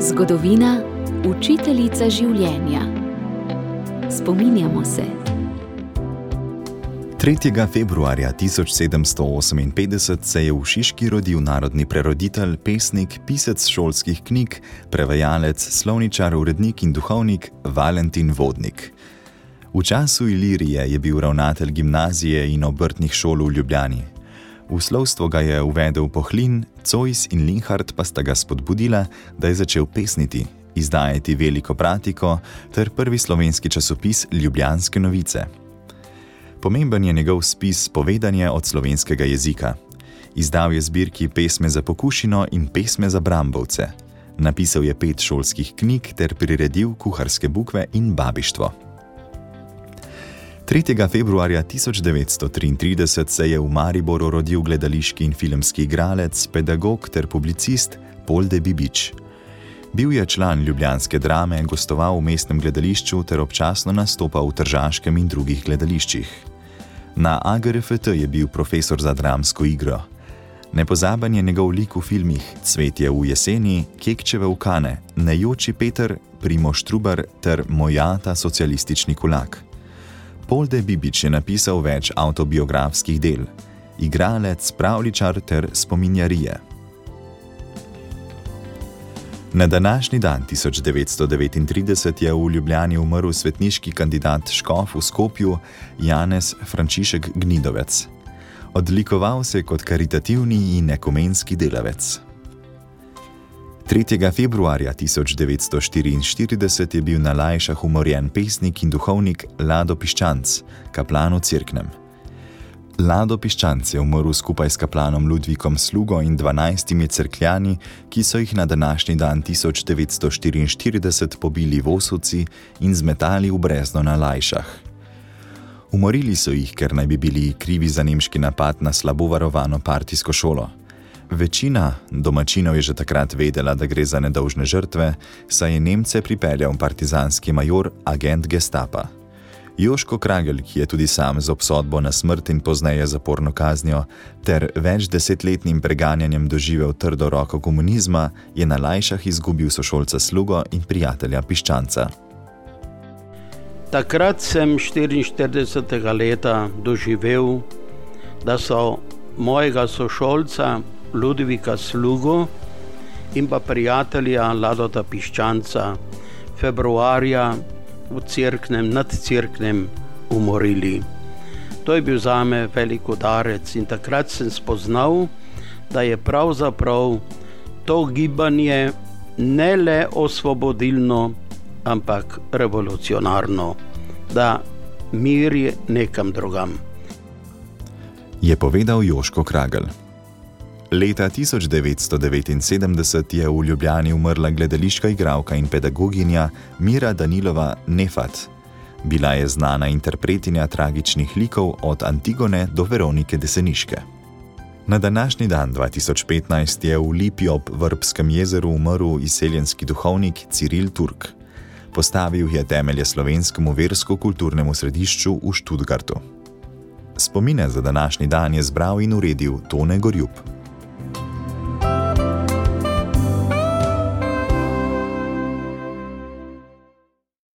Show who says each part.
Speaker 1: Zgodovina, učiteljica življenja. Spominjamo se.
Speaker 2: 3. februarja 1758 se je v Šiški rodil narodni preroditelj, pesnik, pisec šolskih knjig, prevajalec, slovničar, urednik in duhovnik Valentin Vodnik. V času Ilirije je bil ravnatelj gimnazije in obrtnih šol v Ljubljani. V slovstvo ga je uvedel Pohlin, Cojs in Linhard pa sta ga spodbudila, da je začel pesniti, izdajati veliko pratiko ter prvi slovenski časopis Ljubljanske novice. Pomemben je njegov spis Povedanje od slovenskega jezika. Izdal je zbirki pesme za pokušino in pesme za brambovce. Napisal je pet šolskih knjig ter priredil kuharske bukve in babištvo. 3. februarja 1933 se je v Mariboru rodil gledališki in filmski igralec, pedagog ter publicist Polde Bibič. Bil je član ljubljanske drame, gostoval v mestnem gledališču ter občasno nastopal v tržaškem in drugih gledališčih. Na AGRFT je bil profesor za dramsko igro. Nepozaben je njegov lik v filmih Cvetje v jeseni, Kekčeve v Kane, Nejoči Peter, Primo Štrubar ter Mojata socialistični kulak. Polde Bibič je napisal več autobiografskih del: Igralec, pravličar ter spominjarije. Na današnji dan 1939 je v Ljubljani umrl svetniški kandidat Škof v Skopju Janez Frančišek Gnidovec. Odlikoval se je kot karitativni in ekumenski delavec. 3. februarja 1944 je bil na Lajšah umorjen pesnik in duhovnik Lado Piščanc, kaplan v Cirknem. Lado Piščanc je umrl skupaj s kaplanom Ludvikom Slugo in dvanajstimi crkljani, ki so jih na današnji dan 1944 pobili v Osovci in zmetali v brezno na Lajšah. Umorili so jih, ker naj bi bili krivi za nemški napad na slabo varovano partijsko šolo. Večina domačinov je že takrat vedela, da gre za nedolžne žrtve, saj je Nemce pripeljal partizanski major, agent Gestapa. Joško Kragel, ki je tudi sam z obsodbo na smrt in pozneje zaporno kaznijo, ter več desetletnim preganjanjem doživel trdo roko komunizma, je na Lajšah izgubil sošolca slugo in prijatelja Piščanca.
Speaker 3: Takrat sem 44. leta doživel, da so mojega sošolca Ludvika Slugo in pa prijatelja Ladota Piščanca februarja v crknem, nad crknem umorili. To je bil za me velik udarec in takrat sem spoznal, da je pravzaprav to gibanje ne le osvobodilno, ampak revolucionarno, da mir je nekam drugam.
Speaker 2: Je povedal Joško Kragel. Leta 1979 je v Ljubljani umrla gledališka igralka in pedagoginja Mira Danilova Nefat. Bila je znana interpretinja tragičnih likov od Antigone do Veronike Deseniške. Na današnji dan 2015 je v Lipi ob Vrbskem jezeru umrl izseljenski duhovnik Ciril Turk. Postavil je temelje slovenskemu versko-kulturnemu središču v Študgartu. Spomine za današnji dan je zbral in uredil Tone Gorjub.